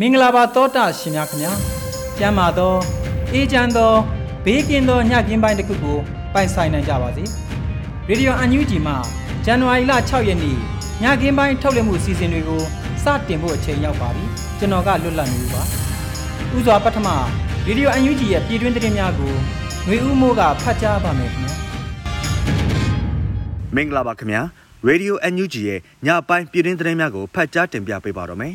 မင်္ဂလာပါတောတာရှင်များခင်ဗျာကျမ်းမာသောအေးချမ်းသောဘေးကင်းသောညကင်းပိုင်းတစ်ခုကိုပိုင်ဆိုင်နိုင်ကြပါစေရေဒီယိုအန်ယူဂျီမှဇန်နဝါရီလ6ရက်နေ့ညကင်းပိုင်းထုတ်လွှင့်မှုစီစဉ်တွေကိုစတင်ဖို့အချိန်ရောက်ပါပြီကျွန်တော်ကလွတ်လပ်နေပါဥစွာပထမရေဒီယိုအန်ယူဂျီရဲ့ပြည်တွင်းသတင်းများကိုຫນွေဦးမိုးကဖတ်ကြားပါမယ်ခင်ဗျာမင်္ဂလာပါခင်ဗျာ Radio NUG ရဲ့ညပိုင်းပြည်တွင်းသတင်းများကိုဖတ်ကြားတင်ပြပေးပါတော့မယ်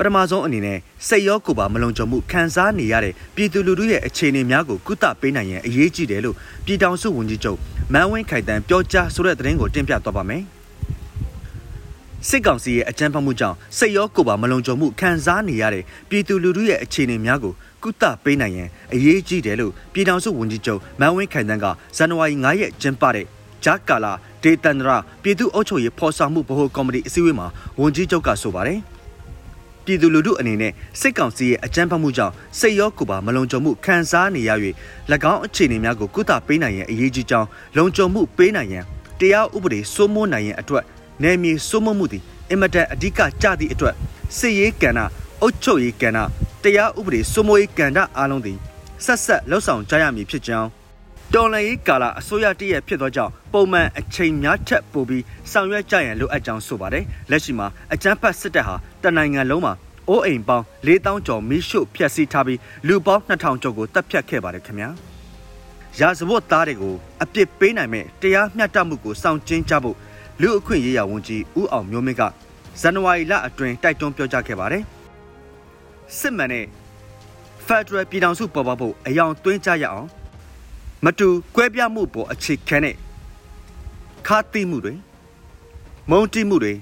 ပထမဆုံးအနေနဲ့စိတ်ရောကိုယ်ပါမလုံခြုံမှုခံစားနေရတဲ့ပြည်သူလူထုရဲ့အခြေအနေများကိုကုသပေးနိုင်ရန်အရေးကြီးတယ်လို့ပြည်ထောင်စုဝန်ကြီးချုပ်မန်ဝင်းခိုင်တန်ပြောကြားဆိုတဲ့သတင်းကိုတင်ပြသွားပါမယ်စစ်ကောင်စီရဲ့အကြမ်းဖက်မှုကြောင့်စိတ်ရောကိုယ်ပါမလုံခြုံမှုခံစားနေရတဲ့ပြည်သူလူထုရဲ့အခြေအနေများကိုကုသပေးနိုင်ရန်အရေးကြီးတယ်လို့ပြည်ထောင်စုဝန်ကြီးချုပ်မန်ဝင်းခိုင်တန်းကဇန်နဝါရီ9ရက်ကျင်းပတဲ့ဂျာကာလာဒေတန်ဒရာပြည်သူ့အုပ်ချုပ်ရေးဖော်ဆောင်မှုဗဟိုကော်မတီအစည်းအဝေးမှာဝန်ကြီးချုပ်ကဆိုပါတယ် ပြည်သူလူထုအနေနဲ့စစ်ကောင်စီရဲ့အကြမ်းဖက်မှုကြောင့်စိတ်ရောကိုယ်ပါမလုံခြုံမှုခံစားနေရ၍၎င်းအခြေအနေများကိုကုသပေးနိုင်ရန်အရေးကြီးကြောင်းလုံခြုံမှုပေးနိုင်ရန်တရားဥပဒေစိုးမိုးနိုင်ရန်အတွက်နယ်မြေစိုးမိုးမှုသည်အင်မတန်အဓိကကြသည့်အတွက်စစ်ရေးကဏ္ဍအုပ်ချုပ်ရေးကဏ္ဍတရားဥပဒေစိုးမိုးရေးကဏ္ဍအားလုံးသည်ဆက်ဆက်လှုပ်ဆောင်ကြရမည်ဖြစ်ကြောင်းတော်လှန်ရေးကာလအစိုးရတည့်ရဖြစ်သောကြောင့်ပုံမှန်အချိန်များထက်ပိုပြီးဆောင်ရွက်ကြရန်လိုအပ်ကြောင်းဆိုပါတယ်လက်ရှိမှာအကြမ်းဖက်စစ်တပ်ဟာတနိုင်ငံလုံးမှာ အိုးအိမ်ပေါင်း4000ကျော်မိရှုဖျက်ဆီးထားပြီးလူပေါင်း2000ကျော်ကိုတပ်ဖြတ်ခဲ့ပါတယ်ခင်ဗျာရာဇဝတ်သားတွေကိုအပြစ်ပေးနိုင်မဲ့တရားမျှတမှုကိုစောင့်ကျဉ်ကြဖို့လူအခွင့်ရေးရာဝန်ကြီးဦးအောင်မျိုးမင်းကဇန်နဝါရီလအတွင်းတိုက်တွန်းပြောကြားခဲ့ပါတယ်စစ်မှန်တဲ့ Federal ပြည်ထောင်စုပေါ်ပေါက်ဖို့အယောင်သွင်းကြရအောင်မတူကွဲပြားမှုပေါ်အခြေခံတဲ့ခါတိမှုတွေမုံတိမှုတွေ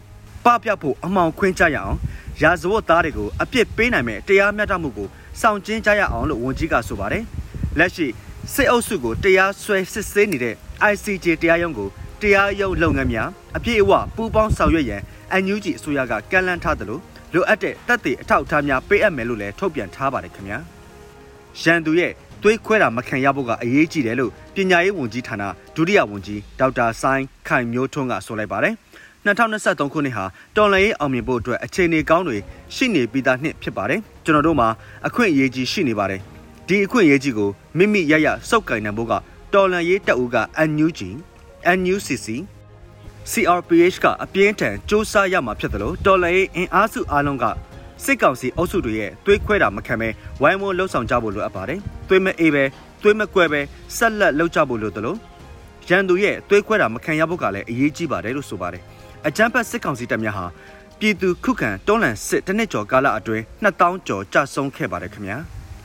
ပပဖို့အမှောင်ခွင်းကြရအောင် ရာဇဝတ်သားတွေကိုအပြစ်ပေးနိုင်မဲ့တရားမျှတမှုကိုစောင့်ကျဉ်ကြရအောင်လို့ဝန်ကြီးကဆိုပါတယ်လက်ရှိစစ်အုပ်စုကိုတရားစွဲစစ်ဆေးနေတဲ့ ICJ တရားရုံးကိုတရားရုံးလုပ်ငန်းများအပြည့်အဝပူးပေါင်းဆောင်ရွက်ရန်အန်ယူဂျီအစိုးရကကန့်လန့်ထားသလိုလိုအပ်တဲ့တပ်တွေအထောက်အထားများပေးအပ်မယ်လို့လည်းထုတ်ပြန်ထားပါတယ်ခင်ဗျာရန်သူရဲ့သွေးခွဲတာမခံရဖို့ကအရေးကြီးတယ်လို့ပညာရေးဝန်ကြီးဌာနဒုတိယဝန်ကြီးဒေါက်တာဆိုင်းခိုင်မျိုးထွန်းကဆိုလိုက်ပါတယ် 2023ခုနှစ်ဟာတော်လှန်ရေးအောင်မြင်ဖို့အတွက်အခြေအနေကောင်းတွေရှိနေပြီးသားနှစ်ဖြစ်ပါတယ်ကျွန်တော်တို့မှာအခွင့်အရေးကြီးရှိနေပါတယ်ဒီအခွင့်အရေးကြီးကိုမိမိရရစုပ်ကင်နိုင်ဖို့ကတော်လှန်ရေးတပ်ဦးက NUG NUCC CRPH ကအပြင်းထန်စ조사ရမှာဖြစ်တယ်လို့တော်လှန်ရေးအင်အားစုအားလုံးကစစ်ကောင်စီအုပ်စုတွေရဲ့သွေးခွဲတာမခံပဲဝိုင်းဝန်းလှုပ်ဆောင်ကြဖို့လိုအပ်ပါတယ်။သွေးမအေးပဲသွေးမကွဲပဲဆက်လက်လှုပ်ကြဖို့လိုတယ်လို့ရန်သူရဲ့သွေးခွဲတာမခံရဖို့ကလည်းအရေးကြီးပါတယ်လို့ဆိုပါတယ်။ အကြမ်းဖက်စစ်ကောင်စီတပ်များဟာပြည်သူခုခံတွန်းလှန်စစ်တနစ်ကျော်ကာလအတွင်း2000ကျော်ကြာဆုံးခဲ့ပါတယ်ခင်ဗျာ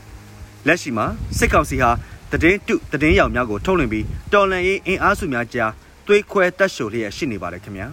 ။လက်ရှိမှာစစ်ကောင်စီဟာတည်င်းတုတည်င်းရောင်များကိုထုတ်လွှင့်ပြီးတော်လန်ရေးအင်အားစုများကြားသွေးခွဲတက်ရှိုလျက်ရှိနေပါတယ်ခင်ဗျာ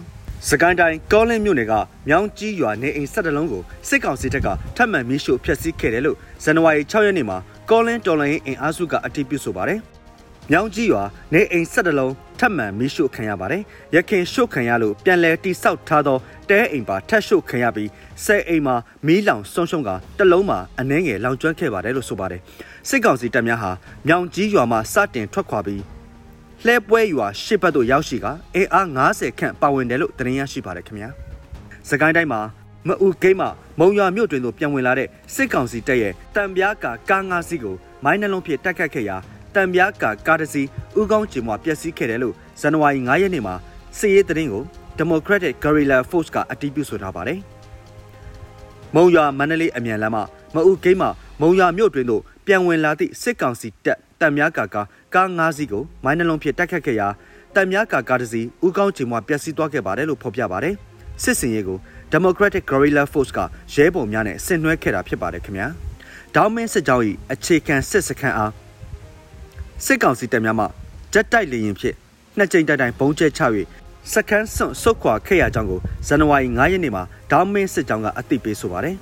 စကိုင်းတိုင်းကောလင်းမြို့နယ်ကမြောင်းကြီးရွာနေအိမ်ဆက်တလုံးကိုစစ်ကောင်စီတပ်ကထပ်မံမီးရှို့ဖျက်ဆီးခဲ့တယ်လို့ဇန်နဝါရီ6ရက်နေ့မှာကောလင်းတော်လိုင်းအင်အားစုကအတည်ပြုဆိုပါတယ်။ မြောင်းကြီးရွာနေအိမ်ဆက်တလုံးထပ်မံမီးရှို့ခံရပါတယ်။ရခင်ရှို့ခံရလို့ပြန်လည်တိဆောက်ထားသောတဲအိမ်ပါထပ်ရှို့ခံရပြီးဆယ်အိမ်မှာမီးလောင်ဆုံးရှုံးကတလုံးမှာအနှဲငယ်လောင်ကျွမ်းခဲ့ပါတယ်လို့ဆိုပါတယ်။စစ်ကောင်စီတပ်များဟာမြောင်းကြီးရွာမှာစတင်ထွက်ခွာပြီးလှဲပွဲရွာရှစ်ဘက်သို့ရောက်ရှိကအင်အား90ခန့်ပါဝင်တယ်လို့သတင်းရရှိပါတယ်ခင်ဗျာ။စကိုင်းတိုင်းမှာမအူကိန်းမှာမုံရွာမြို့တွင်သို့ပြန်ဝင်လာတဲ့စစ်ကောင်စီတပ်ရဲ့တံပြားကာကားငါးစီးကိုမိုင်းနှလုံးဖြင့်တိုက်ခတ်ခဲ့ရာ တံပြားကာကားတစ်စီးဥကောင်းကျင်မွာပျက်စီးခဲ့တယ်လို့ဇန်နဝါရီ9ရက်နေ့မှာစစ်ရေးသတင်းကို Democratic Guerrilla Force ကအတည်ပြုဆိုထားပါတယ်။မုံရွာမန္တလေးအမြန်လမ်းမှာမအုပ်ဂိမ်းမှာမုံရွာမြို့တွင်သို့ပြန်ဝင်လာသည့်စစ်ကောင်စီတပ်တပ်များကာကာကား၅စီးကိုမိုင်းနှလုံးဖြင့်တိုက်ခတ်ခဲ့ရာတပ်များကာကားတစ်စီးဥကောင်းချိန်မှပျက်စီးသွားခဲ့ပါတယ်လို့ဖော်ပြပါတယ်။စစ်စင်ရေးကို Democratic Guerrilla Force ကရဲဘော်များနဲ့ဆင်နွှဲခဲ့တာဖြစ်ပါတယ်ခင်ဗျာ။ဒေါင်းမင်းစစ်ကြောင်း၏အခြေခံစစ်စခန်းအား စစ်ကောင်စီတပ်များမှဂျက်တိုက်လေရင်ဖြင့်နှစ်ကြိမ်တိုင်တိုင်ဘုံကျဲချ၍စခန်းစွန့်ဆုတ်ခွာခဲ့ရကြောင်းကိုဇန်နဝါရီ9ရက်နေ့မှာဒေါင်းမင်းစစ်ကြောင်းကအသိပေးဆိုပါတယ်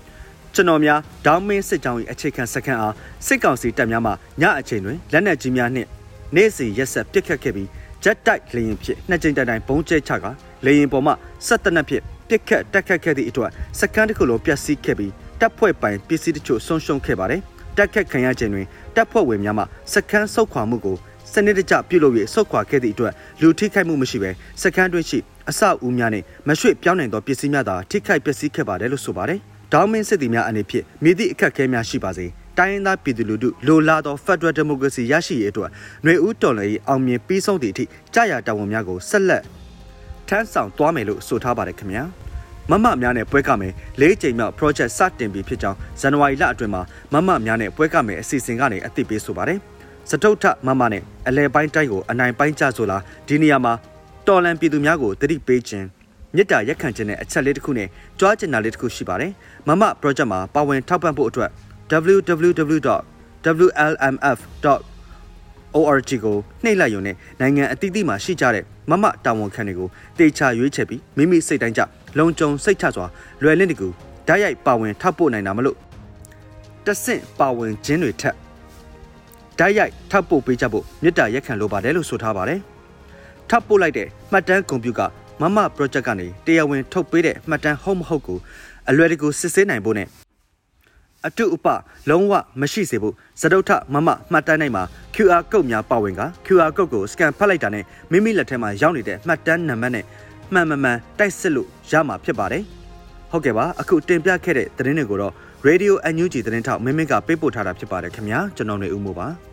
။ကျွန်တော်များဒေါင်းမင်းစစ်ကြောင်း၏အခြေခံစခန်းအားစစ်ကောင်စီတပ်များမှညအချိန်တွင်လက်နက်ကြီးများနှင့်နေ့စဉ်ရက်ဆက်ပစ်ခတ်ခဲ့ပြီးဂျက်တိုက်လေရင်ဖြင့်နှစ်ကြိမ်တိုင်တိုင်ဘုံကျဲချကလေရင်ပေါ်မှဆက်တနက်ဖြင့်ပစ်ခတ်တက်ခတ်ခဲ့သည့်အတွက်စခန်းတစ်ခုလုံးပျက်စီးခဲ့ပြီးတပ်ဖွဲ့ပိုင်ပစ္စည်းတချို့ဆုံးရှုံးခဲ့ပါတယ်။ တက်ခတ်ခံရခြင်းတွင်တပ်ဖွဲ့ဝင်များမှစခန်းဆုတ်ခွာမှုကိုစနစ်တကျပြုလုပ်၍ဆုတ်ခွာခဲ့သည့်အတွက်လူထိခိုက်မှုမရှိဘဲစခန်းတွင်းရှိအဆောက်အဦများနှင့်မရွှေ့ပြောင်းနိုင်သောပစ္စည်းများသာထိခိုက်ပျက်စီးခဲ့ပါတယ်လို့ဆိုပါတယ်။ဒေါင်းမင်းစစ်သည်များအနေဖြင့်မိသည့်အခက်အခဲများရှိပါစေ။တိုင်းရင်းသားပြည်သူလူထုလိုလားသော Federal Democracy ရရှိရေးအတွက်ຫນွေဦးတော်လှန်ရေးအောင်မြင်ပြီးဆုံးသည့်အထိကြာရတာဝန်များကိုဆက်လက်ထမ်းဆောင်သွားမယ်လို့ဆိုထားပါတယ်ခင်ဗျာ။ မမများနဲ့ပွဲကမယ်၄ချိန်မြောက် project စတင်ပြီးဖြစ်ကြောင်းဇန်နဝါရီလအတွင်းမှာမမများနဲ့ပွဲကမယ်အစီအစဉ်ကနေအသိပေးဆိုပါတယ်။စတုထမမနဲ့အလဲပိုင်းတိုင်းကိုအနိုင်ပိုင်းကြဆိုလာဒီနေရာမှာတော်လန်ပြည်သူများကိုတတိပေးခြင်းမြစ်တာရက်ခံခြင်းနဲ့အချက်လေးတစ်ခုနဲ့ကြွားကျင်တာလေးတစ်ခုရှိပါတယ်။မမ project မှာပါဝင်ထောက်ပံ့ဖို့အတွက် www.wlmf.org ကိုနှိပ်လိုက်ရုံနဲ့နိုင်ငံအသီးသီးမှာရှိကြတဲ့မမတာဝန်ခံတွေကိုတေချာရွေးချယ်ပြီးမိမိစိတ်တိုင်းကြလုံခြုံစိတ်ချစွာလွယ်လင့်တကူဓာတ်ရိုက်ပါဝင်ထောက်ပို့နိုင်တာမလို့တဆင့်ပါဝင်ခြင်းတွေထက်ဓာတ်ရိုက်ထောက်ပို့ပေးကြဖို့မြစ်တာရက်ခံလိုပါတယ်လို့ဆိုထားပါတယ်။ထောက်ပို့လိုက်တဲ့မှတ်တမ်းကွန်ပျူတာမမ project ကနေတရားဝင်ထုတ်ပေးတဲ့မှတ်တမ်းဟုတ်မဟုတ်ကိုအလွယ်တကူစစ်ဆေးနိုင်ဖို့နဲ့ အတုအပလုံးဝမရှိစေဖို့ဇဒုထမမမှတ်တမ်းနိုင်မှာ QR code များပါဝင်က QR code ကို scan ဖတ်လိုက်တာနဲ့မိမိလက်ထဲမှာရောက်နေတဲ့မှတ်တမ်းနံပါတ်နဲ့မှန်မှန်မှန်တိုက်စစ်လို့ရမှာဖြစ်ပါတယ်။ဟုတ်ကဲ့ပါအခုတင်ပြခဲ့တဲ့သတင်းတွေကိုတော့ Radio NUG သတင်းထောက်မင်းမင်းကပေးပို့ထားတာဖြစ်ပါတယ်ခင်ဗျာကျွန်တော်နေဦးမို့ပါ။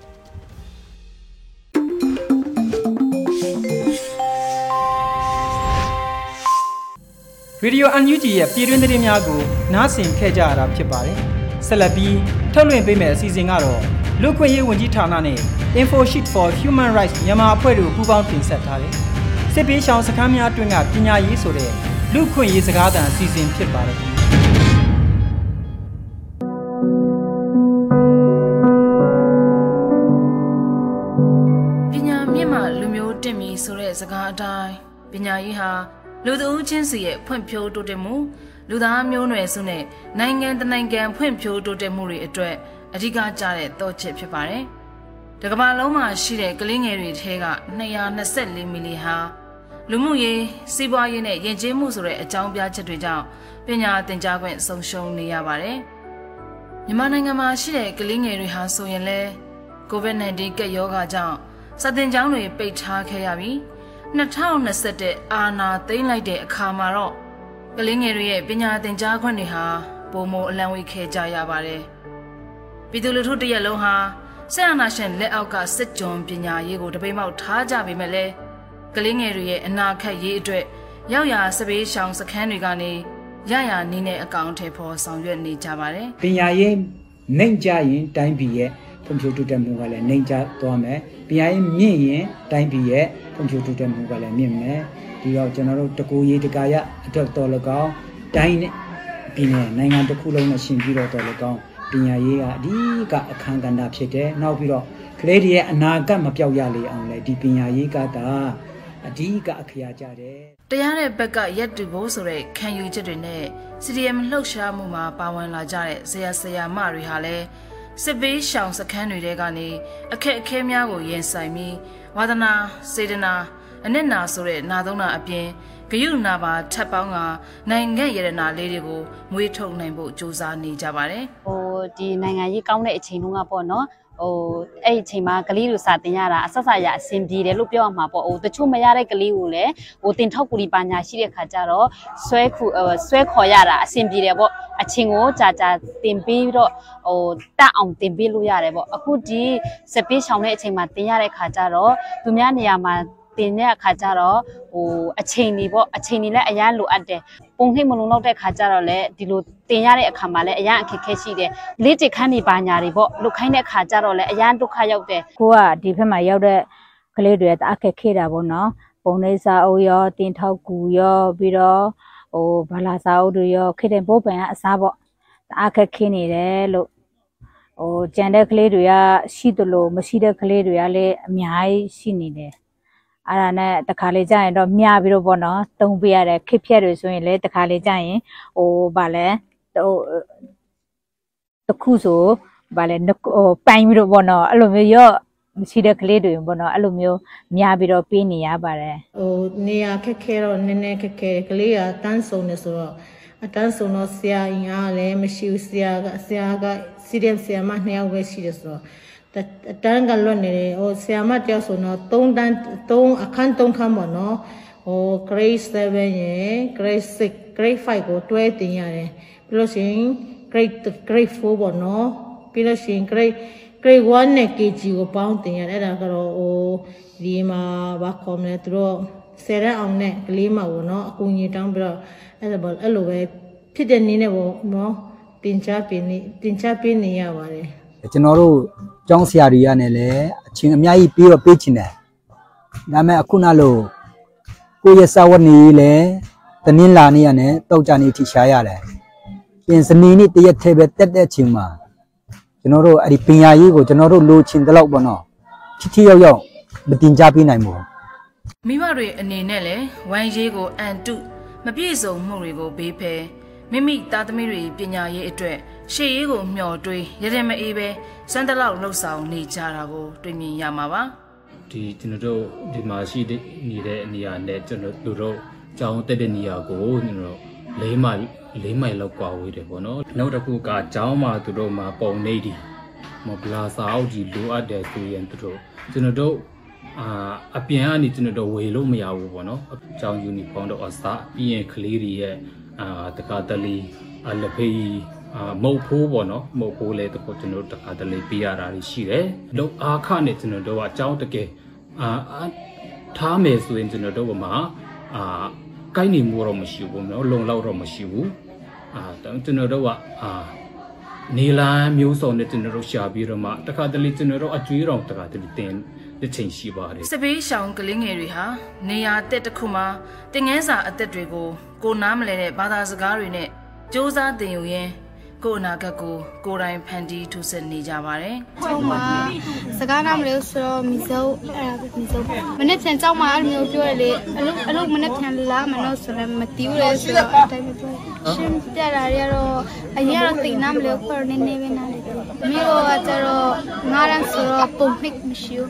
Radio UNG ရဲ့ပြည်တွင်းသတင်းများကိုနားဆင်ခဲ့ကြရတာဖြစ်ပါတယ်။ ဆက်လက်ပြီးထုတ်လွှင့်ပေးမယ့်အစီအစဉ်ကတော့လူခွင့်ရေးဝန်ကြီးဌာနနဲ့ Info Sheet for Human Rights မြန်မာအဖွဲ့တို့ပူးပေါင်းတင်ဆက်ထားတဲ့စစ်ပေးရှောင်စခန်းများအတွင်းကပညာရေးဆိုတဲ့လူခွင့်ရေးစကားသံအစီအစဉ်ဖြစ်ပါတယ်။ပညာမြင့်မှလူမျိုးတင့်မီဆိုတဲ့စကားအတိုင်းပညာရေးဟာ လူသူချင်းစီရဲ့ဖွံ့ဖြိုးတိုးတက်မှုလူသားမျိုးနွယ်စုနဲ့နိုင်ငံတနိုင်ငံဖွံ့ဖြိုးတိုးတက်မှုတွေအတွက်အဓိကကျတဲ့တော့ချက်ဖြစ်ပါတယ်။တကမ္ဘာလုံးမှာရှိတဲ့ကလေးငယ်တွေထဲက224မီလီဟာလူမှုရေးစီးပွားရေးနဲ့ယဉ်ကျေးမှုဆိုတဲ့အကြောင်းပြချက်တွေကြောင့်ပညာသင်ကြားခွင့်ဆုံးရှုံးနေရပါတယ်။မြန်မာနိုင်ငံမှာရှိတဲ့ကလေးငယ်တွေဟာဆိုရင်လဲ COVID-19 ကပ်ရောဂါကြောင့်စာသင်ကျောင်းတွေပိတ်ထားခဲ့ရပြီး 2021အာနာသိမ်းလိုက်တဲ့အခါမှာတော့ကလေးငယ်တွေရဲ့ပညာသင်ကြားခွင့်တွေဟာပုံမအလံဝေခဲ့ကြရပါတယ်။ပြည်သူလူထုတရက်လုံးဟာဆက်အာဏာရှင်လက်အောက်ကစစ်ကြုံပညာရေးကိုတပိတ်မောက်ထားကြပေမဲ့လည်းကလေးငယ်တွေရဲ့အနာခတ်ရေးအတွက်ရောက်ရာစပေးရှောင်စခန်းတွေကနေရရနီးနဲ့အကောင့်ထဲပေါ်ဆောင်ရွက်နေကြပါတယ်။ပညာရေးနှိမ်ကြရင်တိုင်းပြည်ရဲ့ ဖွံ့ဖြိုးတိုးတက်မှုကလည်းနှိမ်ကြသွားမယ်ပညာရေးမြင့်ရင်တိုင်းပြည်ရဲ့ဖွံ့ဖြိုးတိုးတက်မှုကလည်းမြင့်မယ်ဒီတော့ကျွန်တော်တို့တကူရေးတကာရအတွက်တော်လကောင်းတိုင်းနဲ့ပြည်နယ်နိုင်ငံတစ်ခုလုံးနဲ့ရှင်ပြီးတော့တော်လကောင်းပညာရေးကအဓိကအခန်းကဏ္ဍဖြစ်တယ်နောက်ပြီးတော့ကလေးတွေရဲ့အနာဂတ်မပြောက်ရလေအောင်လေဒီပညာရေးကတာအဓိကအခရာကြတယ်တရားတဲ့ဘက်ကရက်တူဖို့ဆိုတဲ့ခံယူချက်တွေနဲ့ CDM လှုပ်ရှားမှုမှာပါဝင်လာကြတဲ့ဆရာဆရာမတွေဟာလည်း စစ်ပေးရှောင်စခန်းတွေကနေအခက်အခဲများကိုရင်ဆိုင်ပြီးဝါသနာစေတနာအနစ်နာဆိုတဲ့နာသုံးနာအပြင်ဂယုနာပါထပ်ပေါင်းကနိုင်ငံရတနာလေးတွေကိုမွေးထုတ်နိုင်ဖို့ကြိုးစားနေကြပါတယ်ဟိုဒီနိုင်ငံရေးကောင်းတဲ့အချိန်တုန်းကပေါ့နော် ဟိုအဲ့ဒီအချိန်မှာကလေးတွေစာတင်ရတာအဆက်ဆက်ရအဆင်ပြေတယ်လို့ပြောရမှာပေါ့ဟိုတချို့မရတဲ့ကလေးကိုလည်းဟိုတင်ထောက်ကူလီပါညာရှိတဲ့ခါကျတော့ဆွဲခုဆွဲခေါ်ရတာအဆင်ပြေတယ်ပေါ့အချင်းကိုကြာကြာတင်ပြီးတော့ဟိုတက်အောင်တင်ပေးလို့ရတယ်ပေါ့အခုဒီစပစ်ဆောင်တဲ့အချိန်မှာတင်ရတဲ့ခါကျတော့သူများနေရာမှာ တင်တဲ့အခါကျတော့ဟိုအချိန်ကြီးပေါ့အချိန်ကြီးလည်းအရန်လိုအပ်တယ်ပုံနှိပ်မလုံလောက်တဲ့ခါကျတော့လည်းဒီလိုတင်ရတဲ့အခါမှာလည်းအရန်အခက်ခဲရှိတယ်လေးချခန်းနေပါညာတွေပေါ့လုတ်ခိုင်းတဲ့ခါကျတော့လည်းအရန်ဒုက္ခရောက်တယ်ကိုကဒီဘက်မှာရောက်တဲ့ကလေးတွေတအားခက်ခဲတာပေါ့နော်ပုံနေစာအုပ်ရောတင်ထောက်ကူရောပြီးတော့ဟိုဘာလာစာအုပ်တွေရောခေတ္တဘိုးပန်ကအစားပေါ့တအားခက်ခဲနေတယ်လို့ဟိုကြံတဲ့ကလေးတွေကရှိသလိုမရှိတဲ့ကလေးတွေကလည်းအများကြီးရှိနေတယ် အဲ့ဒါနဲ့တခါလေကြာရင်တော့မြပြီးတော့ပေါ့နော်တုံးပေးရတယ်ခစ်ဖြက်တွေဆိုရင်လည်းတခါလေကြာရင်ဟိုဗာလဲဟိုတခုဆိုဗာလဲဟိုပိုင်ပြီးတော့ပေါ့နော်အဲ့လိုမျိုးရော့မရှိတဲ့ကလေးတွေပေါ့နော်အဲ့လိုမျိုးများပြီးတော့ပေးနေရပါတယ်ဟိုနေရာခက်ခဲတော့နည်းနည်းခက်ခဲတယ်ကလေးကတန်းစုံနေဆိုတော့အတန်းစုံတော့ဆရာရင်အားလည်းမရှိဘူးဆရာကဆရာကစီရီယမ်ဆရာမနှစ်ယောက်ပဲရှိတယ်ဆိုတော့အ တန်းကလွတ်နေတယ်ဟိုဆရာမတယောက်ဆိုတော့3တန်း3အခန်း3ခန်းပေါ့နော်ဟို grade 7ရယ် grade 6 grade 5ကိုတွဲတင်ရတယ်ပြီးလို့ရှိရင် grade grade 4ပေါ့နော်ပြီးလို့ရှိရင် grade grade 1နဲ့ KG ကိုပေါင်းတင်ရတယ်အဲ့ဒါကတော့ဟိုဒီမှာဘာခေါ်မလဲသူတို့ဆယ်ရက်အောင်နဲ့ကလေးမပေါ့နော်အကူကြီးတောင်းပြီးတော့အဲ့ဒါပေါ့အဲ့လိုပဲဖြစ်တဲ့နည်းနဲ့ပေါ့နော်တင်ချပေးနေတင်ချပေးနေရပါတယ် ကျွန်တော်တို့ကျောင်းဆရာတွေကနေလည်းအချင်းအများကြီးပြီးတော့ပေးချင်တယ်ဒါပေမဲ့အခုနလိုကိုယ့်ရဲ့စာဝတ်နေရေးလည်းတနင်္လာနေ့ရနဲ့တောက်ကြနေ့ထိရှားရတယ်ပြင်စနေနေ့တရက်ထဲပဲတက်တဲ့အချိန်မှာကျွန်တော်တို့အဲ့ဒီပညာရေးကိုကျွန်တော်တို့လိုချင်တဲ့လောက်ပေါ့နော်ထိထိရောက်ရောက်မတင် जा ပေးနိုင်ဘူးမိဘတွေအနေနဲ့လည်းဝမ်းရေးကိုအန်တုမပြည့်စုံမှုတွေကိုဘေးဖယ်မိမိသားသမီးတွေပညာရေးအတွက် ရှေ့ရေးကိုမျှော်တွေးရတဲ့မအေးပဲစမ်းတလောက်လှုပ်ဆောင်နေကြတာကိုတွေ့မြင်ရမှာပါဒီကျွန်တော်တို့ဒီမှာရှိနေတဲ့နေရာနဲ့ကျွန်တော်တို့တို့ကြောင်းတက်တဲ့နေရာကိုကျွန်တော်လေးမိုင်လေးမိုင်လောက်ကွာဝေးတယ်ပေါ့နော်နောက်တစ်ခုကကြောင်းမှာသူတို့မှာပုံနေဒီမဘလာစာအောက်ကြီးလိုအပ်တယ်ဆိုရင်သူတို့ကျွန်တော်တို့အာအပြင်ကနေကျွန်တော်တို့ဝေလို့မရဘူးပေါ့နော်အကြောင်းယူနီဖောင်းတော့အစားပြီးရင်ကလေးတွေရဲ့အာတကာတလီအလဖေး အာမုတ်ဖိုးပေါ့နော်မုတ်ဖိုးလည်းတခုကျွန်တော်တို့တခါတလေပေးရတာရှိတယ်လောက်အားခနဲ့ကျွန်တော်တို့ကအကြောင်းတကယ်အာထားမယ်ဆိုရင်ကျွန်တော်တို့ကမှအာကိုက်နေမှုတော့မရှိဘူးနော်လုံလောက်တော့မရှိဘူးအာကျွန်တော်တို့ကအာနေလန်မျိုးစုံနဲ့ကျွန်တော်တို့ရှာပြီးတော့မှတခါတလေကျွန်တော်တို့အကျွေးတော်တခါတလေတင်တစ်ချိန်ရှိပါတယ်စပေးရှောင်းကလေးငယ်တွေဟာနေရာအသက်တစ်ခုမှာတင်ငန်းစာအသက်တွေကိုကိုနားမလဲတဲ့ဘာသာစကားတွေနဲ့စ조사တင်ယူရင်း ကိုအနာဂတ်ကိုကိုယ်တိုင်ဖန်တီးထုတ်ဆက်နေကြပါတယ်ကျောင်းမှာစကားနားမလို့ဆိုတော့မီဇုံအဲ့ဒါပဲမီဇုံမနေ့ပြန်ကျောင်းမှာအဲ့လိုမျိုးပြောရလေအလုပ်အလုပ်မနေ့ပြန်လာမလို့ဆိုတော့မတီးဘူးလေဆိုတော့အဲ့တိုင်းပဲပြောရှင်းပြတာတွေကတော့အရင်ကတော့သိနားမလို့ခေါ်နေနေပဲနားလေမျိုးကကျတော့ငါးရန်ဆိုတော့ပုံနှိပ်မရှိဘူး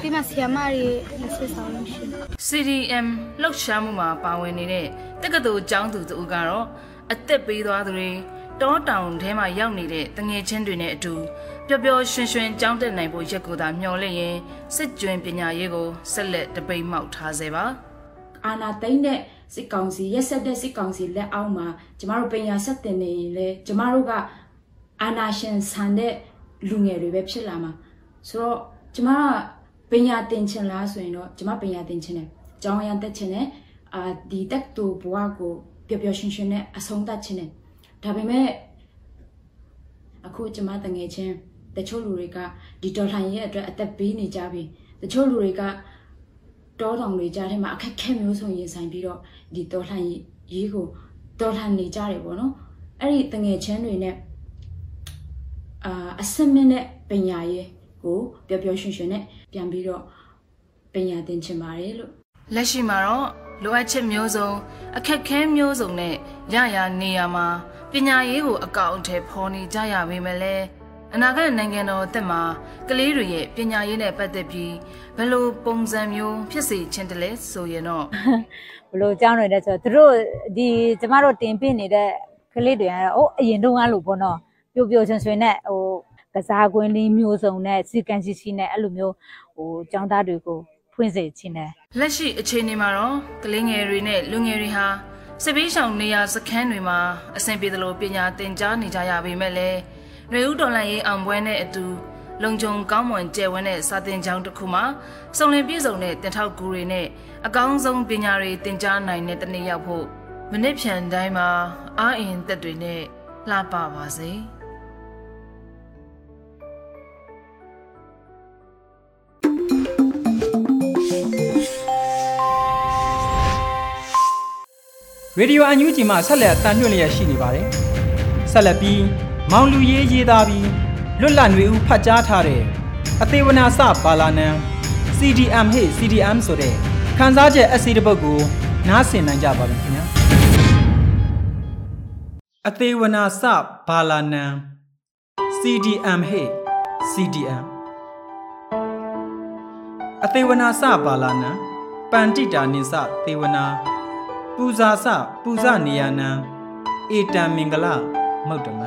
ဒီမှာဆီယမာတွေလက်စစ်ဆောင်လို့ရှိတယ် CDM လှုပ်ရှားမှုမှာပါဝင်နေတဲ့တက္ကသိုလ်ကျောင်းသူတို့ကတော့အသက်ပေးသွားသူတွေ တောတောင်ထဲမှာရောက်နေတဲ့တငယ်ချင်းတွေနဲ့အတူပျော်ပျော်ရွှင်ရွှင်ကျောင်းတက်နိုင်ဖို့ရက်ကိုသာမျှော်လင့်ရင်စစ်ကျွင်းပညာရေးကိုဆက်လက်တပိတ်မှောက်ထားစေပါအာနာသိမ့်တဲ့စစ်ကောင်စီရက်ဆက်တဲ့စစ်ကောင်စီလက်အောက်မှာကျမတို့ပညာဆက်တင်နေရင်လေကျမတို့ကအာနာရှင်ဆန်တဲ့လူငယ်တွေပဲဖြစ်လာမှာဆိုတော့ကျမကပညာသင်ချင်လားဆိုရင်တော့ကျမပညာသင်ချင်တယ်။ကျောင်းရန်တက်ချင်တယ်။အာဒီတက်တူဘဝကိုပျော်ပျော်ရွှင်ရွှင်နဲ့အဆုံးသတ်ချင်တယ်။ ဒါပေမဲ့အခုကျမတငယ်ချင်းတချို့လူတွေကဒီဒေါ်လာရဲ့အတွက်အသက်ပေးနေကြပြီ။တချို့လူတွေကတောတောင်တွေကြားထဲမှာအခက်ခဲမျိုးစုံရင်ဆိုင်ပြီးတော့ဒီဒေါ်လာရေးကိုဒေါ်လာနေကြတယ်ပေါ့နော်။အဲ့ဒီတငယ်ချင်းတွေနဲ့အာအစမင်းနဲ့ပညာရေးကိုပျော်ပျော်ရွှင်ရွှင်နဲ့ပြန်ပြီးတော့ပညာသင်ချင်ပါတယ်လို့လက်ရှိမှာတော့လိုအပ်ချက်မျိုးစုံအခက်ခဲမျိုးစုံနဲ့ရရနေရမှာ ပညာရေးကိုအကောင့်အထည်ဖော်နေကြရပေမဲ့လည်းအနာဂတ်နိုင်ငံတော်အသက်မှာကလေးတွေရဲ့ပညာရေးနဲ့ပတ်သက်ပြီးဘယ်လိုပုံစံမျိုးဖြစ်စေချင်တယ်လဲဆိုရင်တော့ဘလို့ကြောင်းတွေလဲဆိုတော့သူတို့ဒီကျမတို့တင်ပြနေတဲ့ကလေးတွေကတော့အိုးအရင်တုန်းကလို့ပေါ့နော်ပျော်ပျော်ရွှင်ရွှင်နဲ့ဟိုကစားကွင်းလေးမျိုးစုံနဲ့စီကန်စီစီနဲ့အဲ့လိုမျိုးဟိုចောင်းသားတွေကိုဖွင့်စေချင်တယ်လက်ရှိအခြေအနေမှာတော့ကလေးငယ်တွေနဲ့လူငယ်တွေဟာ စစ်ပေးဆောင်နေရာစခန်းတွေမှာအဆင်ပြေသလိုပညာသင်ကြားနေကြရပေမဲ့လည်းຫນွေဦးတော်လန်ရေးအောင်ပွဲနဲ့အတူလုံခြုံကောင်းမွန်ကျယ်ဝန်းတဲ့စာသင်ကျောင်းတစ်ခုမှာစုံလင်ပြည့်စုံတဲ့တင်ထောက်ကူတွေနဲ့အကောင်းဆုံးပညာတွေသင်ကြားနိုင်တဲ့တနေ့ရောက်ဖို့မနစ်ဖြန်တိုင်းမှာအားအင်သက်တွေနဲ့လှပပါစေ။ Radio UNG မှာဆက်လက်အတန်ညွှင့်လျက်ရှိနေပါတယ်။ဆက်လက်ပြီးမောင်လူရေးရေးသားပြီးလွတ်လပ်နေဦးဖတ်ကြားထားတဲ့အသေးဝနာစပါလာနံ CDM ဟေ့ CDM ဆိုတဲ့ခန်းစားချက်အစီတပုတ်ကိုနားဆင်နိုင်ကြပါပြီခင်ဗျာ။အသေးဝနာစပါလာနံ CDM ဟေ့ CDM အသေးဝနာစပါလာနံပန္တိတာနိစသေဝနာ ပူဇာစပူဇနေယနံဧတံမင်္ဂလမုတ်တမ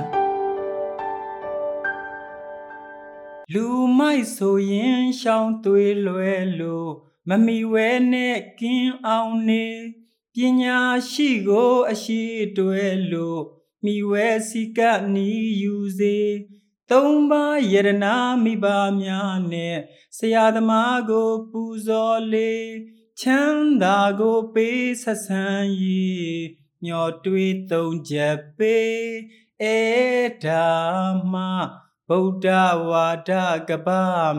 လူမိုက်ဆိုရင်ရှောင်းသွေးလွယ်လို့မမီဝဲနဲ့ကင်းအောင်နေပညာရှိကိုအရှိတွဲလို့မိဝဲစီကနီယူစေသုံးပါးယရနာမိဘများနဲ့ဆရာသမားကိုပူဇော်လေ ချမ်းသာကိုပေးဆက်ဆံ၍မျောတွေးသုံးချက်ပေးအေဒါမဗုဒ္ဓဝါဒကပ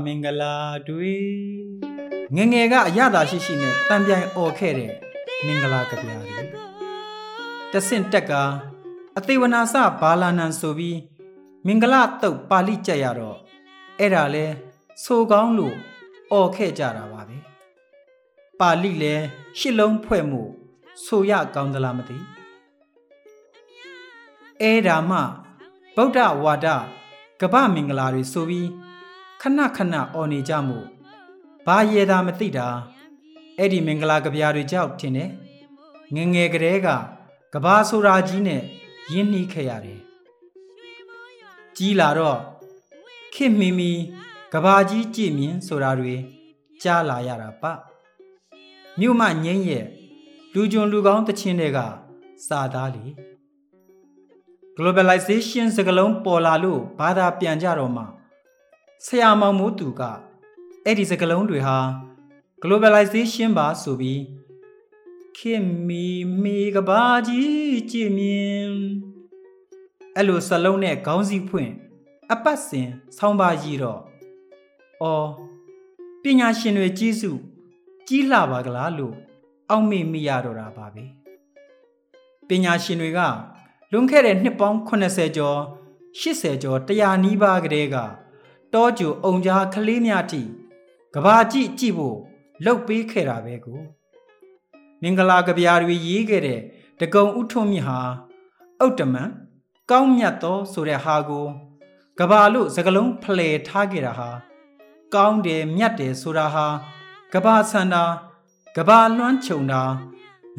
မင်္ဂလာတွေငငယ်ကအရသာရှိရှိနဲ့တံပြိုင်អော်ခဲ့တဲ့မင်္ဂလာကဗျာတွေတဆင့်တက်ကအသေးဝနာစဘာလာနန်ဆိုပြီးမင်္ဂလာတုတ်ပါဠိကြက်ရတော့အဲ့ဒါလဲဆိုကောင်းလို့អော်ခဲ့ကြတာပါပဲ ပါဠိလဲရှစ်လုံးဖွဲ့မှုဆိုရကောင်းသလားမသိအဲဒါမှဗုဒ္ဓဝါဒကပ္ပမင်္ဂလာတွေဆိုပြီးခဏခဏអော်နေကြမှုဘာရေသာမသိတာအဲ့ဒီမင်္ဂလာကဗျာတွေကြောက်ထင်တယ်ငငယ်ကလေးကကဘာဆိုရာကြီးနဲ့ရင်းနှီးခဲ့ရတယ်ကြီးလာတော့ခေမီမီကဘာကြီးကြည်မြင်ဆိုတာတွေကြားလာရတာပ မြို့မငိမ့်ရဲ့လူကြုံလူကောင်းတချင်းတွေကစာသားလေ globalization စကလုံးပေါ်လာလို့ဘာသာပြန်ကြတော့မှဆရာမောင်မိုးသူကအဲ့ဒီစကလုံးတွေဟာ globalization ပါဆိုပြီးခင်မီမီကဘာကြီးကြည်မြင်အဲ့လိုစလုံးနဲ့ခေါင်းစည်းဖွင့်အပတ်စဉ်ဆောင်းပါကြီးတော့အော်ပညာရှင်တွေကြီးစု ကြီးလှပါကလားလို့အောက်မေ့မိရတော့တာပါပဲပညာရှင်တွေကလွန်ခဲ့တဲ့နှစ်ပေါင်း80ကျော်80ကျော်100နီးပါးကတည်းကတောကျူအုံကြားကလေးများတိကဘာကြည့်ကြည့်ဖို့လှုပ်ပေးခဲ့တာပဲကိုမင်္ဂလာကဗျာတွေရေးခဲ့တဲ့တကုံဥထုံးမြဟာဥတ္တမန်ကောင်းမြတ်သောဆိုတဲ့ဟာကိုကဘာလို့စကလုံးဖလှယ်ထားခဲ့တာဟာကောင်းတယ်မြတ်တယ်ဆိုတာဟာ ကဘာဆန္ဒကဘာလွှမ်းခြုံတာ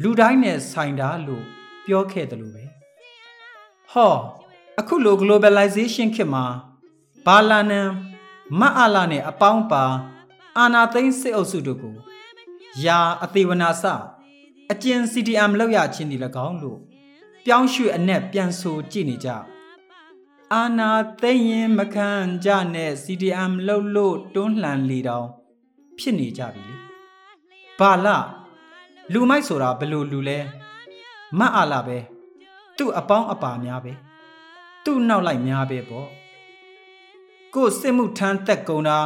လူတိုင်းနဲ့ဆိုင်တာလို့ပြောခဲ့တယ်လို့ပဲဟောအခုလို globalization ခေတ်မှာဘာလာနံမအလာနဲ့အပေါင်းပါ အာနာသိန်းစစ်အုပ်စုတို့ကိုယာအသေးဝနာစအကျဉ် CDM လောက်ရချင်းဒီ၎င်းလို့ပြောင်းရွှေ့အနက်ပြန်ဆိုကြည့်နေကြအာနာသိရင်မခံကြနဲ့ CDM လောက်လို့တွန်းလှန်လေတောင် ဖြစ်နေကြပြီလေဘာလလူမိုက်ဆိုတာဘလို့လူလဲမတ်အားလာပဲသူ့အပေါင်းအပါများပဲသူ့နောက်လိုက်များပဲပေါ့ကို့စစ်မှုထမ်းသက်ကုန်တာ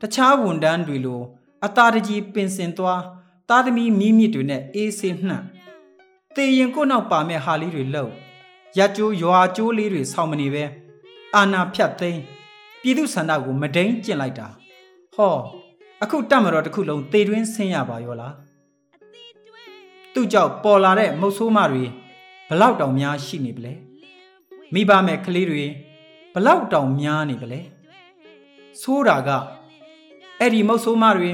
တခြားဝန်တန်းတွေလို အသာတကြီးပင်စင်သွားသားသမီးမိမြစ်တွေနဲ့အေးဆေးနှံ့တေရင်ကို့နောက်ပါမဲ့ဟာလေးတွေလှုပ်ရကြိုးရွာကြိုးလေးတွေဆောင်းမနေပဲအာနာဖြတ်သိမ်းပြည်သူဆန္ဒကိုမဒိန်ကျင့်လိုက်တာဟော အခုတတ်မတော်တစ်ခုလုံးသေတွင်းဆင်းရပါရောလားသူ့ကြောင့်ပေါ်လာတဲ့မုတ်ဆိုးမတွေဘလောက်တောင်များရှိနေပလဲမိဘမဲ့ကလေးတွေဘလောက်တောင်များနေပလဲဆိုးတာကအဲ့ဒီမုတ်ဆိုးမတွေ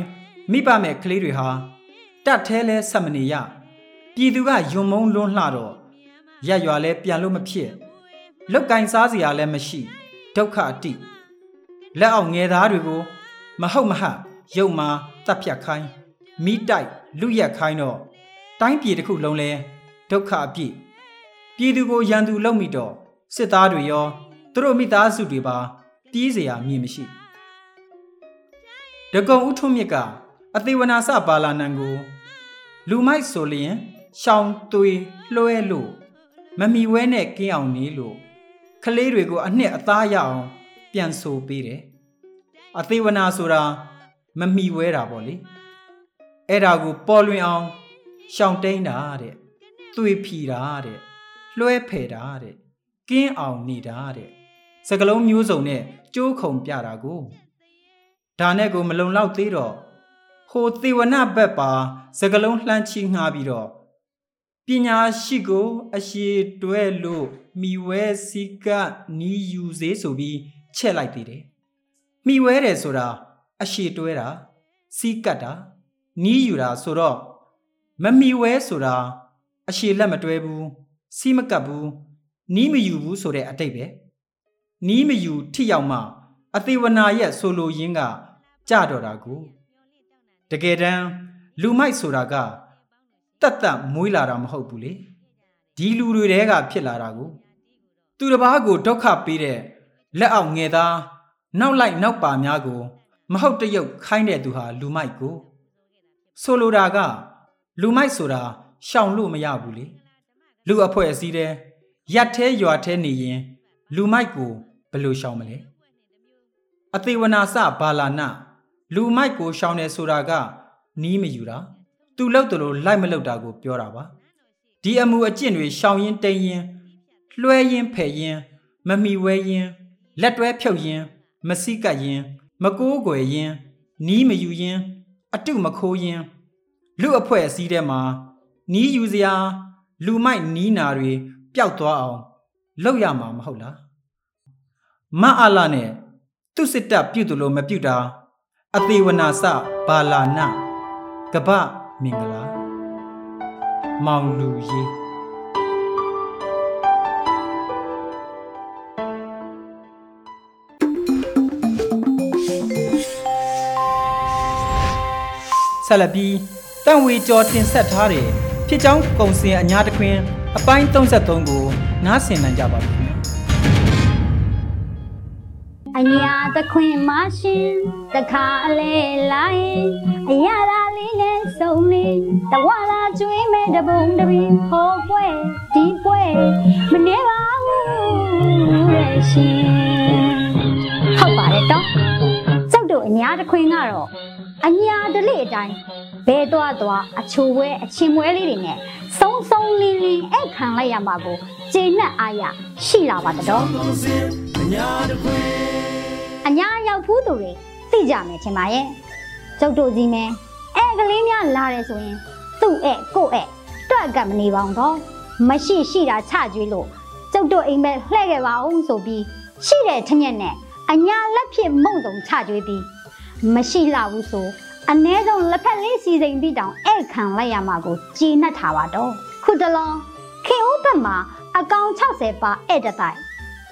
မိဘမဲ့ကလေးတွေဟာတတ်သေးလဲဆက်မနေရပြည်သူကယွံမုံလွန်းလှတော့ရက်ရွာလဲပြန်လို့မဖြစ်လုတ်ကင်စားစရာလည်းမရှိဒုက္ခအတိလက်အောင်ငယ်သားတွေကိုမဟုတ်မဟ ရုပ်မာတပ်ဖြတ်ခိုင်းမိတိုက်လူရက်ခိုင်းတော့တိုင်းပြည်တစ်ခုလုံးလဲဒုက္ခအပြည့်ပြည်သူကိုရန်သူလုပ်မိတော့စစ်သားတွေရောသူတို့မိသားစုတွေပါတီးเสียရမြင်မရှိ ဒကုံဥထုမြစ်ကအသေးဝနာစပါလာနံကို လူမိုက်ဆိုလျင်ရှောင်းသွေးလွှဲလို့မမီဝဲနဲ့ကင်းအောင်နေလို့ကလေးတွေကိုအနှစ်အသားရအောင် ပြန်ဆိုပေးတယ်အသေးဝနာဆိုတာ မမီဝဲတာပေါ့လေအဲ့ဒါကိုပေါ်လွင်အောင်ရှောင်းတိန်တာတဲ့သွေးဖြီတာတဲ့လွှဲဖယ်တာတဲ့ကင်းအောင်နေတာတဲ့စကလုံးမျိုးစုံနဲ့ကြိုးခုံပြတာကိုဒါနဲ့ကိုမလုံလောက်သေးတော့ဟိုသေဝနဘက်ပါစကလုံးလှမ်းချီငှားပြီးတော့ပညာရှိကိုအရှိတွဲလို့မိဝဲစီကနီးယူစေဆိုပြီးချက်လိုက်သေးတယ်မိဝဲတယ်ဆိုတာ အရှိတွဲတာစီကတ်တာနီးယူတာဆိုတော့မမိဝဲဆိုတာအရှိလက်မတွဲဘူးစီမကတ်ဘူးနီးမယူဘူးဆိုတဲ့အတိတ်ပဲနီးမယူထိရောက်မှအသေးဝနာရဲ့ဆိုလိုရင်းကကြတော့တာကိုတကယ်တမ်းလူမိုက်ဆိုတာကတတ်တတ်မွေးလာတာမဟုတ်ဘူးလေဒီလူတွေတဲကဖြစ်လာတာကို သူတစ်ပါးကိုဒုက္ခပေးတဲ့လက်အောက်ငယ်သားနောက်လိုက်နောက်ပါများကို မဟုတ်တရုပ်ခိုင်းတဲ့သူဟာလူမိုက်ကိုဆိုလိုတာက လူမိုက်ဆိုတာရှောင်လို့မရဘူးလေလူအဖွဲ့အစည်းတဲ့ရက်သေးရွာသေးနေရင် လူမိုက်ကိုဘယ်လိုရှောင်မလဲအသေးဝနာစဘာလာနလူမိုက်ကိုရှောင်တယ်ဆိုတာက နီးမယူတာသူလောက်တလို့လိုက်မလောက်တာကိုပြောတာပါဒီအမှုအကျင့်တွေရှောင်ရင်တိန်ရင်လွှဲရင်ဖယ်ရင် မမီဝဲရင်လက်တွဲဖြုတ်ရင် မစိကတ်ရင် မကိုးကွယ်ရင်နီးမယူရင် အတုမခိုးရင်လူအဖွဲ့အစည်းထဲမှာနီးယူစရာ လူမိုက်နီးနာတွေပျောက်သွားအောင်လုပ်ရမှာမဟုတ်လားမအလာနဲ့သူစစ်တပ်ပြုတ်တယ်လို့မပြုတ်တာအသေးဝနာစဘာလာနကပမင်္ဂလာမောင်လူရေး ဆက်လက်ပြီးတန်ဝေကျော်တင်ဆက်ထားတဲ့ဖြစ်ချောင်းကုံစင်အညာတခွင်အပိုင်း33ကိုနားဆင်နိုင်ကြပါပြီခင်ဗျာအညာတခွင်မရှင်တခါအလဲလာရင်အရာသာလေးနဲ့စုံလေးတဝလာကျွေးမဲ့တပုံတပင်ဟောပွဲဒီပွဲမနေပါဘူးရဲ့ရှင်ဟုတ်ပါတယ်တော့ကျုပ်တို့အညာတခွင်ကတော့ အညာတလေအတိုင်းဘဲသွားသွားအချိုပွဲအချင်းပွဲလေးတွေနဲ့စုံစုံလင်းလင်းအဲ့ခံလိုက်ရမှာကိုကျေနပ်အားရရှိလာပါတော့အညာရောက်ဖူးသူတွေသိကြမယ်ထင်ပါရဲ့ကျုပ်တို့ကြီးမဲအဲ့ကလေးများလာတယ်ဆိုရင်သူ့အဲ့ကို့အဲ့တွက်ကမနေပါအောင်တော့မရှိရှိတာချကြွေးလို့ကျုပ်တို့အိမ်ပဲလှဲ့ခဲ့ပါအောင်ဆိုပြီးရှိတဲ့ထညက်နဲ့အညာလက်ဖြစ်မုံတုံချကြွေးပြီး မရှိလှဘူးဆိုအ ਨੇ ဆုံးလက်ဖက်လေးစီစိန်ပြီးတောင်ဧခံလိုက်ရမှာကိုကြည်နှက်ထားပါတော့ခုတလောခင်ဦးဘက်မှာအကောင်60ပါဧတတိုက်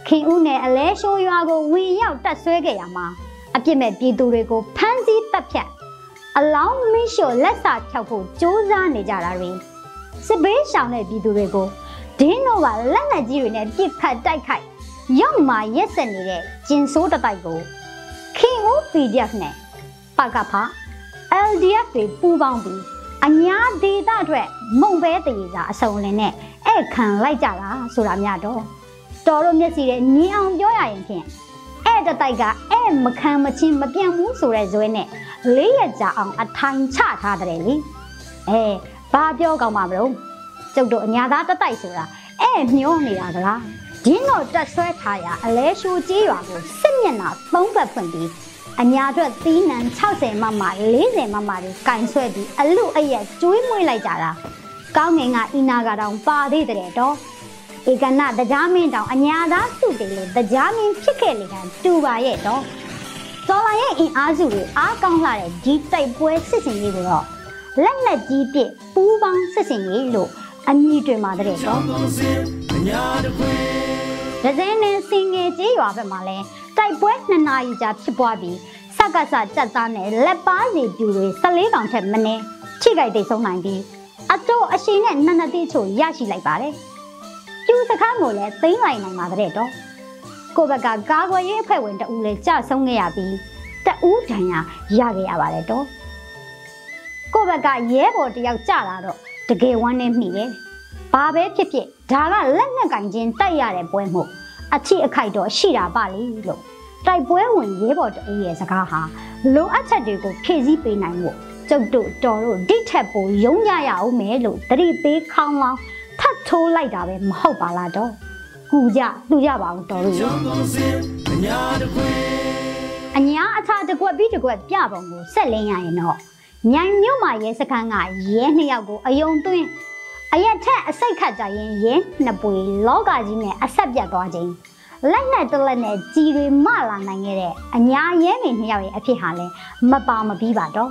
ခင်ဦးနဲ့အလဲရှိုးရွာကိုဝင်ရောက်တက်ဆွဲခဲ့ရမှာအပြစ်မဲ့ပြည်သူတွေကိုဖမ်းဆီးတပ်ဖြတ်အလောင်းမင်းလျှော်လက်စာဖြောက်ဖို့ကြိုးစားနေကြတာတွေစစ်ဘေးရှောင်တဲ့ပြည်သူတွေကိုဒင်းတို့ကလက်နက်ကြီးတွေနဲ့ပြစ်ခတ်တိုက်ခိုက်ရောက်မှရက်ဆက်နေတဲ့ကျင်ဆိုးတတိုက်ကိုခင်ဦး PDF နဲ့ပကဖ LDF တွေပူးပေါင်းပြီးအညာဒေတာအတွက်မုံပဲတည်စာအစုံလင်းနဲ့အဲ့ခံလိုက်ကြတာဆိုတာများတော့တော်တို့မျက်စီတဲ့ညင်အောင်ပြောရရင်ဖြင့်အဲ့တတိုက်ကအဲ့မခံမချင်းမပြန့်ဘူးဆိုတဲ့ဇွဲနဲ့လေးရကြအောင်အထိုင်ချထားတယ်လေအဲဘာပြောကောင်းမှာမလို့ကျုပ်တို့အညာသားတတိုက်ဆိုတာအဲ့မျောနေတာကလားဒင်းတော့တက်ဆွဲထားရအလဲရှိုးကြီးရွာကိုစစ်မျက်နှာသုံးဘက်ဖွင့်ပြီး အညာအတွက်သီးနှံ60မမ40မမတွေကင်ဆွဲပြီးအလူအရက်ကျွေးမွေးလိုက်ကြတာကောင်းငင်ကအီနာကတောင်ပါသေးတဲ့တော့ဧကနာတရားမင်းတောင်အညာသားစုတယ်လို့တရားမင်းဖြစ်ခဲ့လေကတူပါရဲ့တော့စော်လာရဲ့အင်အားစုတွေအားကောင်းလာတဲ့ဒီတိုက်ပွဲစစ်စင်ရေးကိုတော့လက်လက်ကြီးပြပူးပေါင်းစစ်စင်ရေးလို့အမည်တွင်ပါတဲ့တော့ဒဇင်းနဲ့စင်ငယ်ကြီးရွာဘက်မှာလဲ တိုက်ပွဲ2နာရီကြာဖြစ်ပွားပြီးစကစကြက်သားနဲ့လက်ပါစီပြူတွေ14កောင်ထက်မနည်းထိခိုက်တိတ်ဆုံးနိုင်ပြီးအတော့အရှိနဲ့နနတိချိုရရှိလိုက်ပါတယ်။ကျူစခန်းကိုလည်းသိမ်းလိုက်နိုင်ပါတဲ့တော့ကိုဘက်ကကာကွယ်ရေးအဖွဲ့ဝင်တဦးလည်းကြဆုံးခဲ့ရပြီးတအူးဒဏ်ရာရခဲ့ရပါတယ်တော့ကိုယ့်ဘက်ကရဲဘော်တယောက်ကြလာတော့တကယ်ဝမ်းနေမိတယ်ဘာပဲဖြစ်ဖြစ်ဒါကလက်နက်ကင်ချင်းတိုက်ရတဲ့ပွဲမို့အချိအခိုက်တော့ရှိတာပါလေလို့ တိုက်ပွဲဝင်ရဲဘော်တအူးရဲ့စကားဟာလိုအပ်ချက်တွေကိုဖြည့်ဆည်းပေးနိုင်ဖို့ကျုပ်တို့တော်တို့ဒိတ်ထက်ပိုရုံးကြရအောင်မယ်လို့တတိပေးခေါင်းလောင်းထပ်ထိုးလိုက်တာပဲမဟုတ်ပါလားတော့ကူကြလှူကြပါအောင်တော်တို့အညာအထာတကွက်ပြီးတကွက်ပြပုံကိုဆက်လင်းရရင်တော့ညံမြို့မှာရဲစခန်းကရဲနှစ်ယောက်ကိုအယုံသွင်းအရက်ထက်အစိတ်ခတ်ကြရင်ရဲနှစ်ပွေလောကကြီးနဲ့အဆက်ပြတ်သွားခြင်း လက်နဲ့တလက်နဲ့ကြီးတွေမလာနိုင်ခဲ့တဲ့အညာရဲမင်းနှစ်ယောက်ရဲ့အဖြစ်ဟာလဲမပါမပြီးပါတော့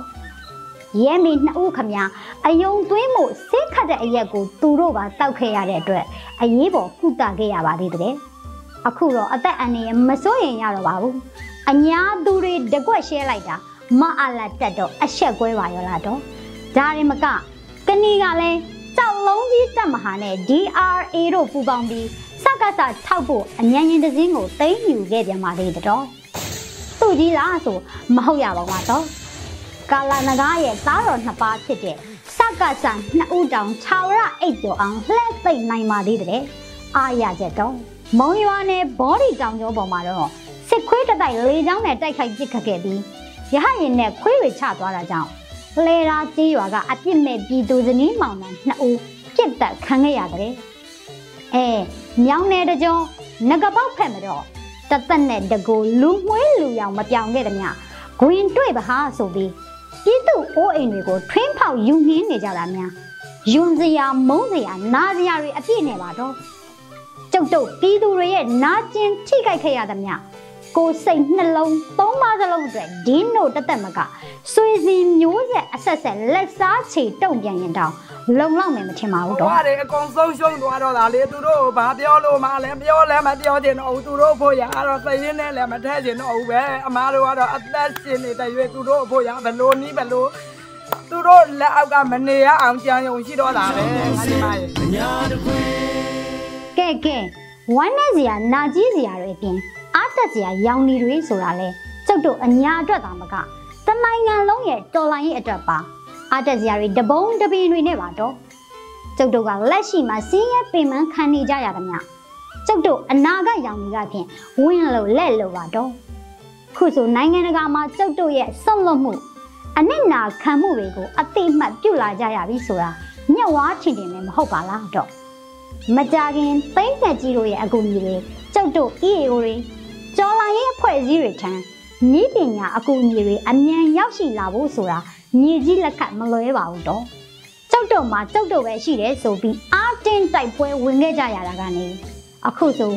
ရဲမင်းနှစ်ဦးခမညာအယုံသွင်းမှုစိတ်ခတ်တဲ့အရက်ကိုသူတို့ပါတောက်ခဲ့ရတဲ့အတွက်အရေးပေါ်ကုသခဲ့ရပါသေးတယ်အခုတော့အသက်အန္တရာယ်မစိုးရင်ရတော့ပါဘူးအညာသူတွေတကွက်ရှဲလိုက်တာမအလတ်တက်တော့အဆက်ကွဲပါရောလားတော့ဒါရင်မကကဏီကလည်းကြောက်လုံးကြီးတက်မဟာနဲ့ DRA တို့ပူပေါင်းပြီး စကစထောက်ဖို့အញ្ញံရင်တစင်းကိုတိမ့်ယူခဲ့ပြန်ပါသေးတော့သူ့ကြီးလားဆိုမဟုတ်ရပါဘူးတော့ကာလာနဂါရဲ့သားတော်နှစ်ပါးဖြစ်တဲ့စကစနှစ်ဦးတောင်ခြာဝရအိတ်ကျော်အောင်လှည့်သိမ့်နိုင်ပါသေးတယ်အားရချက်တော့မုံရွာနယ်ဘောဒီတောင်ကျောပေါ်မှာတော့စစ်ခွေးတတိုက်လေးချောင်းနဲ့တိုက်ခိုက်ပစ်ခတ်ခဲ့ပြီးရဟရင်နဲ့ခွေးတွေချသွားတာကြောင့်လေရာကြီးရွာကအပြစ်မဲ့ပြည်သူဇနီးမောင်နှံနှစ်ဦးပြစ်တက်ခံခဲ့ရတယ်။အဲ မြောင်းနယ်တကြောငကပေါက်ဖက်မတော့တသက်နဲ့တကူလူမွှေးလူရောင်မပြောင်ခဲ့သည်မြ။ဂွင်တွေ့ပါဟာဆိုပြီးပြည်သူအိုးအိမ်တွေကိုထွင်းဖောက်ယူနှင်းနေကြတာများယွန်စရာမုန်းစရာနာစရာတွေအပြည့်နေပါတော့ကျုပ်တို့ပြည်သူတွေရဲ့နာကျင်ထိခိုက်ခဲ့ရသည်မြ ကိုစိတ်နှလုံးသုံးပါးစလုံးအတွက်ဒင်းတို့တသက်မကဆွေစဉ်မျိုးဆက်အဆက်ဆက်လက်စားချေတုံပြန်ရင်တောင်လုံလောက်မယ်မထင်ပါဘူးတော့။ဟာလေအကုန်ဆုံးရှုံးသွားတော့တာလေသူတို့ဘာပြောလို့မှလည်းပြောလည်းမပြောချင်တော့ဘူးသူတို့ဖို့ရအဲ့တော့သိရင်းနဲ့လည်းမထည့်ချင်တော့ဘူးပဲအမားတို့ကတော့အသက်ရှင်နေတဲ့ရွေးသူတို့ဖို့ရဘလို့နီးဘလို့သူတို့လက်အောက်ကမနေရအောင်ကြံရုံရှိတော့တာပဲငါဒီမရဲ့ကဲကဲဝမ်းနဲ့စရာနာကြီးစရာတွေအပြင်အား တက်စရာရောင်နေတွေဆိုတာလဲကျုပ်တို့အညာအတွက်သာမကတနိုင်ငံလုံးရဲ့တော်လိုင်းရဲ့အတွက်ပါအားတက်စရာတွေတပုံးတပင်တွေနဲ့ပါတော့ကျုပ်တို့ကလက်ရှိမှာစီးရဲပင်ပန်းခံနေကြရသမျှကျုပ်တို့အနာဂတ်ရောင်တွေကဖြင့်ဝင်းလို့လက်လို့ပါတော့ခုဆိုနိုင်ငံတကာမှာကျုပ်တို့ရဲ့ဆွန့်လွတ်မှုအနစ်နာခံမှုတွေကိုအတိအမှတ်ပြုလာကြရပြီဆိုတာညက်ဝါးထင်တယ်လည်းမဟုတ်ပါလားတော့မကြခင်သိမ့်သက်ကြီးတို့ရဲ့အကူအညီတွေကျုပ်တို့ EAO တွေ ကျော်လာရေးအဖွဲ့အစည်းတွေထံဤပညာအကူအညီတွေအမြန်ရောက်ရှိလာဖို့ဆိုတာညီကြီးလက်ခတ်မလွဲပါဘူးတော့ကျုပ်တို့မှာကျုပ်တို့ပဲရှိတယ်ဆိုပြီးအာတင်းတိုက်ပွဲဝင်ခဲ့ကြရတာကနေအခုဆို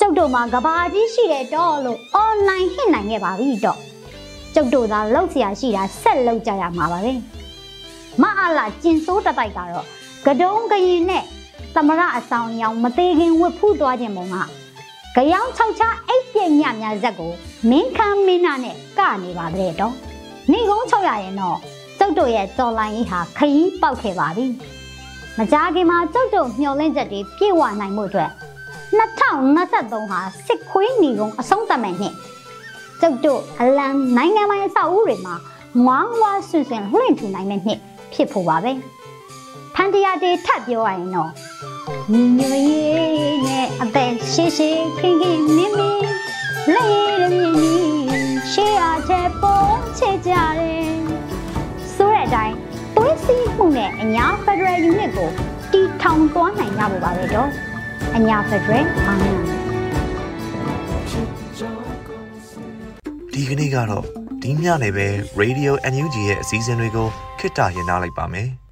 ကျုပ်တို့မှာကဘာကြီးရှိတယ်တော့လို့ online ဟစ်နိုင်ခဲ့ပါပြီတော့ကျုပ်တို့သာလောက်เสียရှိတာဆက်လောက်ကြရမှာပါပဲမအားလာကျင်စိုးတတိုက်ကတော့ကတုံးကရင်နဲ့ သမရအဆောင်ရောင်မသေးခင်ဝတ်ဖူးသွားခြင်းပုံက ကြောင်၆ချအိတ်ပြညများဇက်ကိုမင်းခမ်းမင်းနာနဲ့ကနေပါတဲ့တော့နေကုန်း600ရင်တော့ကျုပ်တို့ရဲ့တော်လိုင်းကြီးဟာခရီးပေါက်ခဲ့ပါပြီမကြခင်မှာကျုပ်တို့မျှော်လင့်ချက်တွေပြည့်ဝနိုင်မှုအတွက်2023ဟာစစ်ခွေးနေကုန်းအဆုံးသတ်မယ်နှစ်ကျုပ်တို့အလံနိုင်ငံပိုင်အဆောက်အဦတွေမှာငွားငွားဆွင်ဆွင်လွှင့်ထူနိုင်တဲ့နှစ်ဖြစ်ဖို့ပါပဲ ဖန်တရားတွေထပ်ပြောရရင်တော့ညီညွတ်ရေးနဲ့အသက်ရှိရှိခင်ခင်မင်းမင်းလေးရမြင်းကြီးရှေးအားချက်ပေါ်ချေကြတယ်ဆိုတဲ့အတိုင်းသွေးစည်းမှုနဲ့အညာ Federal Unit ကိုတီထောင်သွားနိုင်ကြဖို့ပါပဲတော့အညာ Federal အားလုံးဒီကနေ့ကတော့ဒီညနေပဲ Radio NUG ရဲ့အစည်းအဝေးတွေကိုခਿੱတရနာလိုက်ပါမယ်